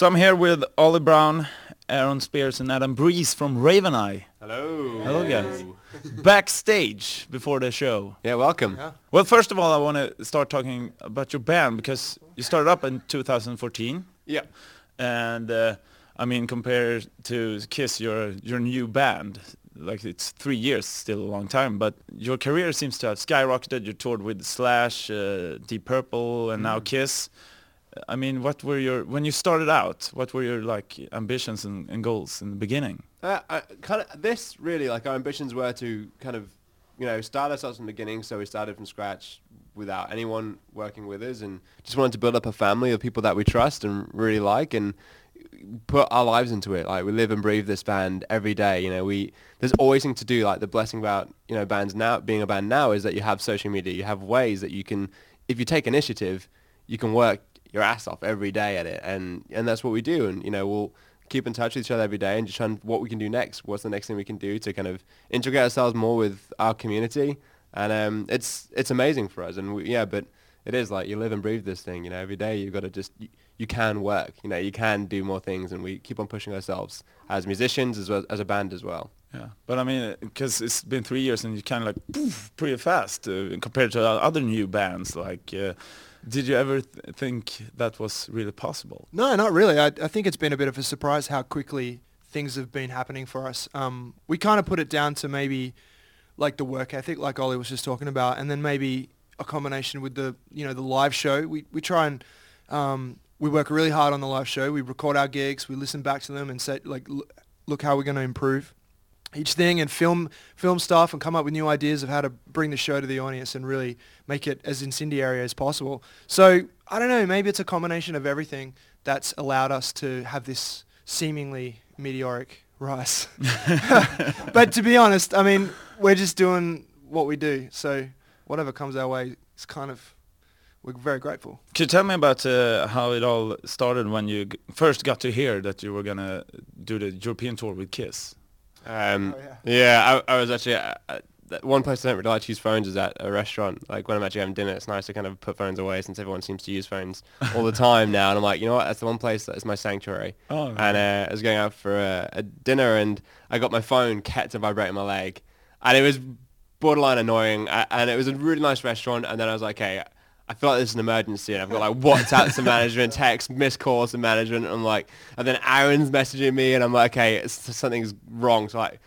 So I'm here with Oli Brown, Aaron Spiers, and Adam Breeze from Raven Eye. Hello. Hello, guys. Backstage before the show. Yeah, welcome. Well, first of all, I want to start talking about your band because you started up in 2014, Yeah. and uh, I mean, compared to Kiss, your your new band, like it's three years, still a long time, but your career seems to have skyrocketed. You toured with Slash, uh, Deep Purple, and now Kiss. I mean, what were your when you started out? What were your like ambitions and, and goals in the beginning? Uh, I, kind of this really like our ambitions were to kind of you know start ourselves from the beginning. So we started from scratch without anyone working with us, and just wanted to build up a family of people that we trust and really like, and put our lives into it. Like we live and breathe this band every day. You know, we there's always things to do. Like the blessing about you know bands now being a band now is that you have social media. You have ways that you can, if you take initiative, you can work your ass off every day at it, and and that's what we do. And you know, we'll keep in touch with each other every day and just try and what we can do next. What's the next thing we can do to kind of integrate ourselves more with our community? And um, it's it's amazing for us. And we, yeah, but it is like you live and breathe this thing. You know, every day you've got to just you, you can work. You know, you can do more things, and we keep on pushing ourselves as musicians as well as a band as well. Yeah, but I mean, because it's been three years and you kind of like poof, pretty fast uh, compared to other new bands. Like, uh, did you ever th- think that was really possible? No, not really. I, I think it's been a bit of a surprise how quickly things have been happening for us. Um, we kind of put it down to maybe like the work ethic, like Oli was just talking about, and then maybe a combination with the you know the live show. We we try and um, we work really hard on the live show. We record our gigs, we listen back to them, and say like look, look how we're going to improve each thing and film film stuff and come up with new ideas of how to bring the show to the audience and really make it as incendiary as possible. So I don't know, maybe it's a combination of everything that's allowed us to have this seemingly meteoric rise. but to be honest, I mean, we're just doing what we do. So whatever comes our way is kind of we're very grateful. Could you tell me about uh, how it all started when you g- first got to hear that you were gonna do the European tour with Kiss? Um, Oh, yeah, I, I was actually at, at one place I don't really like to use phones is at a restaurant. Like when I'm actually having dinner, it's nice to kind of put phones away since everyone seems to use phones all the time now. And I'm like, you know what? That's the one place that is my sanctuary. Oh, and uh, I was going out for a, a dinner and I got my phone kept to vibrating my leg, and it was borderline annoying. And it was a really nice restaurant. And then I was like, okay. I feel like there's an emergency, and I've got like WhatsApp to management, text, missed calls to management. And I'm like, and then Aaron's messaging me, and I'm like, okay, it's, something's wrong. So like,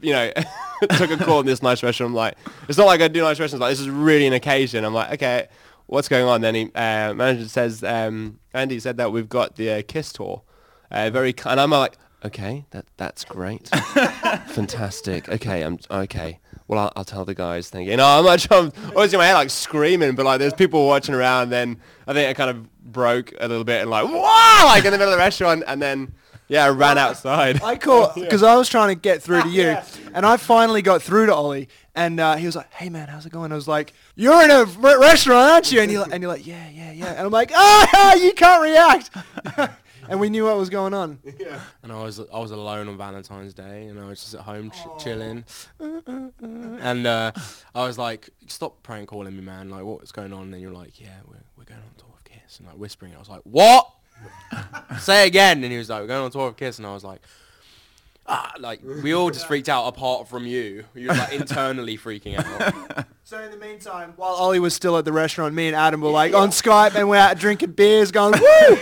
you know, took a call in this nice restaurant. I'm like, it's not like I do nice restaurants. Like this is really an occasion. I'm like, okay, what's going on? Then he, uh, manager says, um, Andy said that we've got the uh, Kiss tour. Uh, very, and I'm like, okay, that that's great, fantastic. Okay, I'm okay. Well, I'll, I'll tell the guys. Thank you. Know, I'm like, I'm always in my head like screaming, but like there's people watching around. Then I think I kind of broke a little bit and like, wow, like in the middle of the restaurant, and then yeah, I ran outside. I caught, because I was trying to get through to you, and I finally got through to Oli, and uh, he was like, "Hey man, how's it going?" I was like, "You're in a re- restaurant, aren't you?" And you're like, and you're like, "Yeah, yeah, yeah," and I'm like, "Ah, you can't react," and we knew what was going on. Yeah. and I was I was alone on Valentine's Day, and I was just at home ch- chilling, and uh, I was like, "Stop prank calling me, man! Like, what's going on?" And then you're like, "Yeah, we're we're going on tour of Kiss," and like whispering. I was like, "What? Say again!" And he was like, "We're going on tour of Kiss," and I was like. Ah, like we all just freaked out apart from you. You're like internally freaking out. So in the meantime, while Oli was still at the restaurant, me and Adam were like on Skype, and we're out drinking beers, going, "Woo!"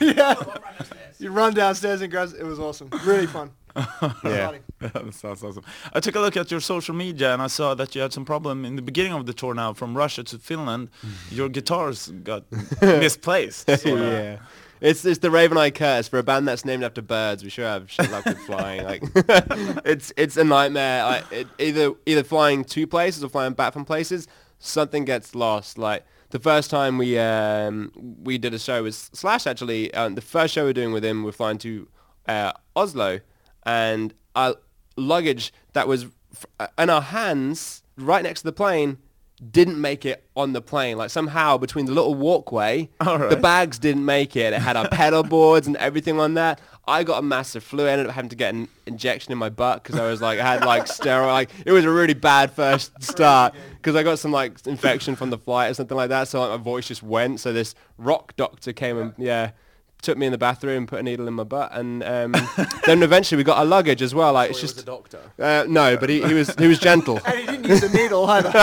yeah. You run downstairs and grab. It was awesome, really fun. yeah. Funny. that sounds awesome. I took a look at your social media and I saw that you had some problem in the beginning of the tour now from Russia to Finland. Mm. Your guitars got misplaced. So, yeah. It's it's the Raven Eye curse for a band that's named after birds. We sure have shit luck with flying. Like it's it's a nightmare. Like it, either either flying to places or flying back from places, something gets lost. Like the first time we um we did a show with Slash actually. Um, the first show we're doing with him, we're flying to uh, Oslo, and our luggage that was f- in our hands right next to the plane didn't make it on the plane. Like somehow between the little walkway, All the bags didn't make it. It had our pedal boards and everything on that. I got a massive flu. I ended up having to get an injection in my butt because I was like, I had like steroid. Like it was a really bad first start because I got some like infection from the flight or something like that. So like my voice just went. So this rock doctor came and yeah, took me in the bathroom, and put a needle in my butt, and um, then eventually we got our luggage as well. Like it's Thought was just a doctor. uh, no, but he, he was he was gentle. And he didn't use a needle either.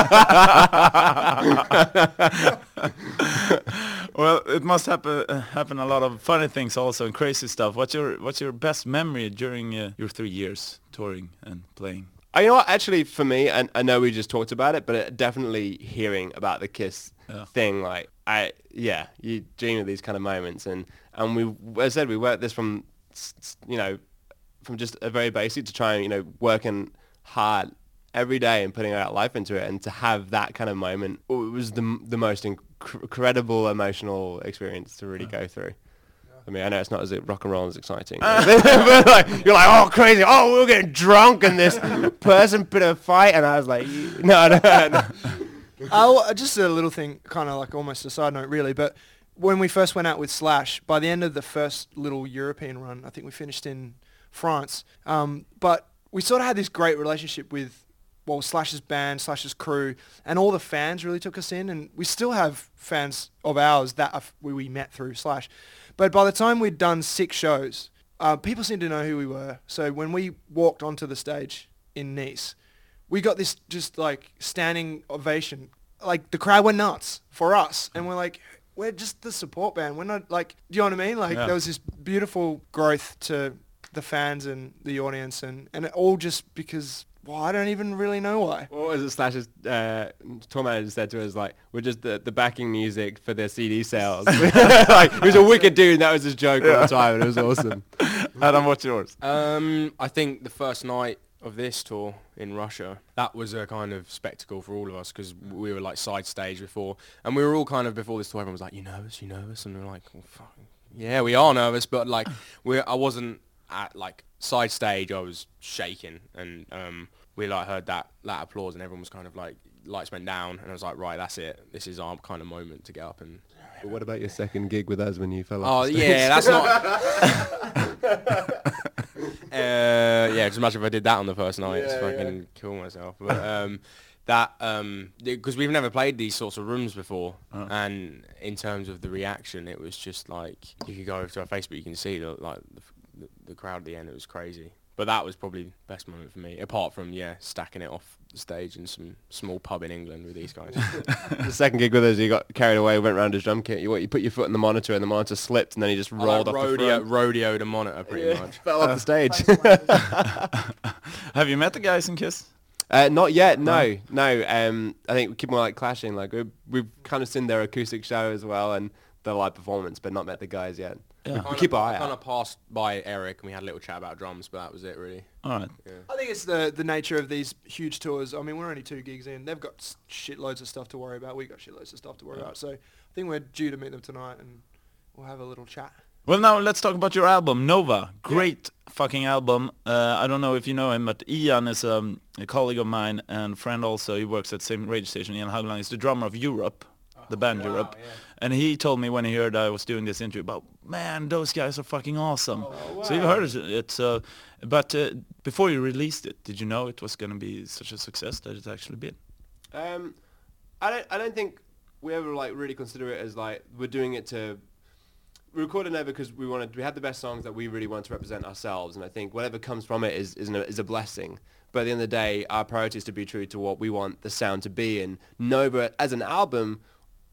well, it must happen uh, happen a lot of funny things also and crazy stuff. What's your what's your best memory during uh, your three years touring and playing? Uh, you know what? Actually, for me, and I know we just talked about it, but it, definitely hearing about the Kiss Yeah. thing, like I, yeah, you dream of these kind of moments, and and we, as I said, we worked this from, you know, from just a very basic to try and you know working hard every day and putting our life into it, and to have that kind of moment, oh, it was the the most inc- incredible emotional experience to really go through. I mean, I know it's not as rock and roll as exciting, but like, you're like, oh, crazy! Oh, we were getting drunk, and this person put a fight, and I was like, no, no, no. Oh, just a little thing, kind of like almost a side note, really. But when we first went out with Slash, by the end of the first little European run, I think we finished in France. Um, but we sort of had this great relationship with, well, Slash's band, Slash's crew, and all the fans really took us in. And we still have fans of ours that we met through Slash. But by the time we'd done six shows, uh, people seemed to know who we were. So when we walked onto the stage in Nice, we got this just like standing ovation. Like the crowd went nuts for us, and we're like, we're just the support band. We're not like, do you know what I mean? Like Yeah. there was this beautiful growth to the fans and the audience, and and it all just because. Well, I don't even really know why. What was it Slash's uh, tour manager said to us, like, we're just the, the backing music for their CD sales. like, he was a wicked dude, and that was his joke all the time, and it was awesome. Adam, what's yours? Um, I think the first night of this tour in Russia, that was a kind of spectacle for all of us because we were like side stage before, and we were all kind of before this tour. Everyone was like, "You nervous? You nervous?" And we are like, oh, fuck. "Yeah, we are nervous," but like, we I wasn't at like side stage. I was shaking, and um, we like heard that that applause, and everyone was kind of like lights went down, and I was like, "Right, that's it. This is our kind of moment to get up and." But what about your second gig with us when you fell Oh off the yeah, that's not. uh, yeah, just imagine if I did that on the first night. it's Yeah, fucking kill myself. But um, that because we've never played these sorts of rooms before, Oh. and in terms of the reaction, it was just like you could go over to our Facebook, you can see the, like the, the crowd at the end. It was crazy. But that was probably the best moment for me, apart from yeah, stacking it off the stage in some small pub in England with these guys. the second gig with us, he got carried away, went round his drum kit. You, what, you put your foot in the monitor, and the monitor slipped, and then he just rolled like, off the rodeo, front. rodeo the monitor pretty Yeah, much. fell off the stage. Have you met the guys in Kiss? Uh, not yet, no, no. Um, I think we keep more like clashing. Like we've, we've kind of seen their acoustic show as well and their live performance, but not met the guys yet. Yeah. We keep our eye kind of passed by Eric and we had a little chat about drums, but that was it really. All right. Yeah. I think it's the the nature of these huge tours. I mean, we're only two gigs in. They've got s- shitloads of stuff to worry about. We got shitloads of stuff to worry Yeah. about. So I think we're due to meet them tonight, and we'll have a little chat. Well, now let's talk about your album, Nova. Great fucking album. Uh, I don't know if you know him, but Ian is um, a colleague of mine and friend also. He works at the same radio station. Ian Haugland is the drummer of Europe, the band Europe. And he told me when he heard I was doing this interview about, man, those guys are fucking awesome. So you heard it. It's, uh, but uh, before you released it, did you know it was going to be such a success that it's actually been? Um, I don't. I don't think we ever like really consider it as like we're doing it to. We recorded Nova because we wanted. We had the best songs that we really want to represent ourselves, and I think whatever comes from it is is, an, is a blessing. But at the end of the day, our priority is to be true to what we want the sound to be. And Nova, as an album,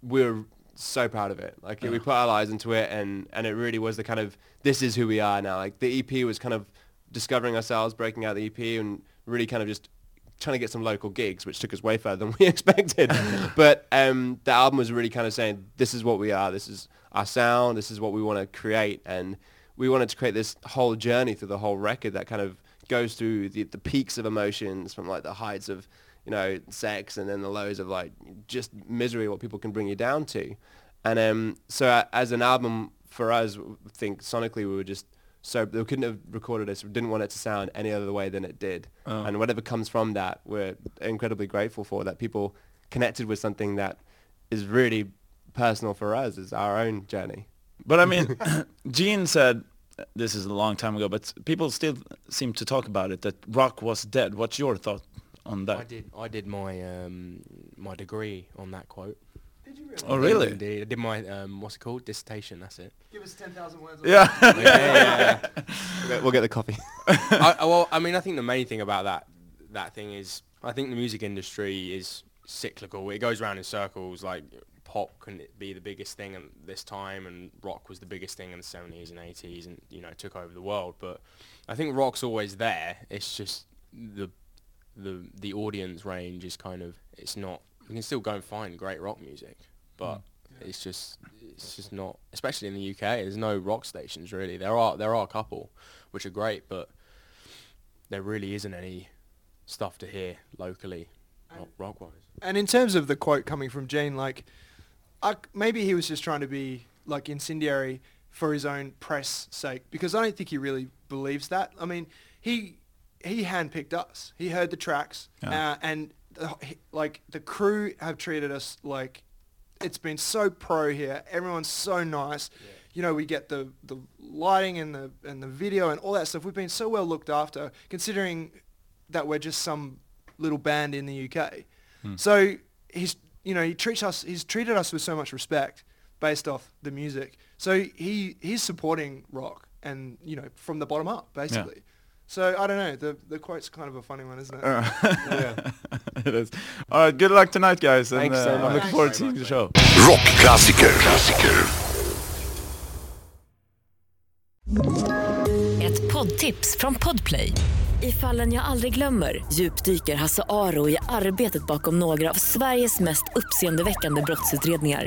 we're so proud of it. Like we put our lives into it, and and it really was the kind of this is who we are now. Like the EP was kind of discovering ourselves, breaking out the EP, and really kind of just trying to get some local gigs, which took us way further than we expected. but um, the album was really kind of saying, this is what we are, this is our sound, this is what we want to create. And we wanted to create this whole journey through the whole record that kind of goes through the, the peaks of emotions from like the heights of, you know, sex and then the lows of like just misery, what people can bring you down to. And um, so uh, as an album for us, I think sonically we were just so they couldn't have recorded this. We didn't want it to sound any other way than it did. Oh. And whatever comes from that, we're incredibly grateful for that people connected with something that is really personal for us, is our own journey. But I mean, Gene said, this is a long time ago, but people still seem to talk about it, that rock was dead. What's your thought on I that? did I did my um, my degree on that quote. Did you really? Oh, really? Indeed. I did my um, what's it called? Dissertation. That's it. Give us 10,000 words. Yeah. yeah, yeah, yeah. We'll get, the coffee. I, I- well, I mean, I think the main thing about that that thing is, I think the music industry is cyclical. It goes around in circles. Like pop can be the biggest thing at this time, and rock was the biggest thing in the 70s and 80s, and you know took over the world. But I think rock's always there. It's just the the the audience range is kind of it's not. You can still go and find great rock music, but mm. it's just it's just not. Especially in the UK, there's no rock stations really. There are there are a couple, which are great, but there really isn't any stuff to hear locally, rock, rock wise. And in terms of the quote coming from Gene, like, I, maybe he was just trying to be like incendiary for his own press sake, because I don't think he really believes that. I mean, he he handpicked us. He heard the tracks, Yeah. uh, and the, like the crew have treated us like it's been so pro here. Everyone's so nice. You know, we get the, the lighting and the and the video and all that stuff. We've been so well looked after, considering that we're just some little band in the UK. So he's you know he treats us he's treated us with so much respect based off the music. So he he's supporting rock and you know from the bottom up basically. So I don't know. The the quote's kind of a funny one, isn't it? yeah. it is. All right, good luck tonight, guys. And, Thanks so uh, I'm much. looking forward to seeing the show. Rockklassiker. Klassiker. Ett poddtips från Podplay. I fallen jag aldrig glömmer djupdyker Hasse Aro i arbetet bakom några av Sveriges mest uppseendeväckande brottsutredningar.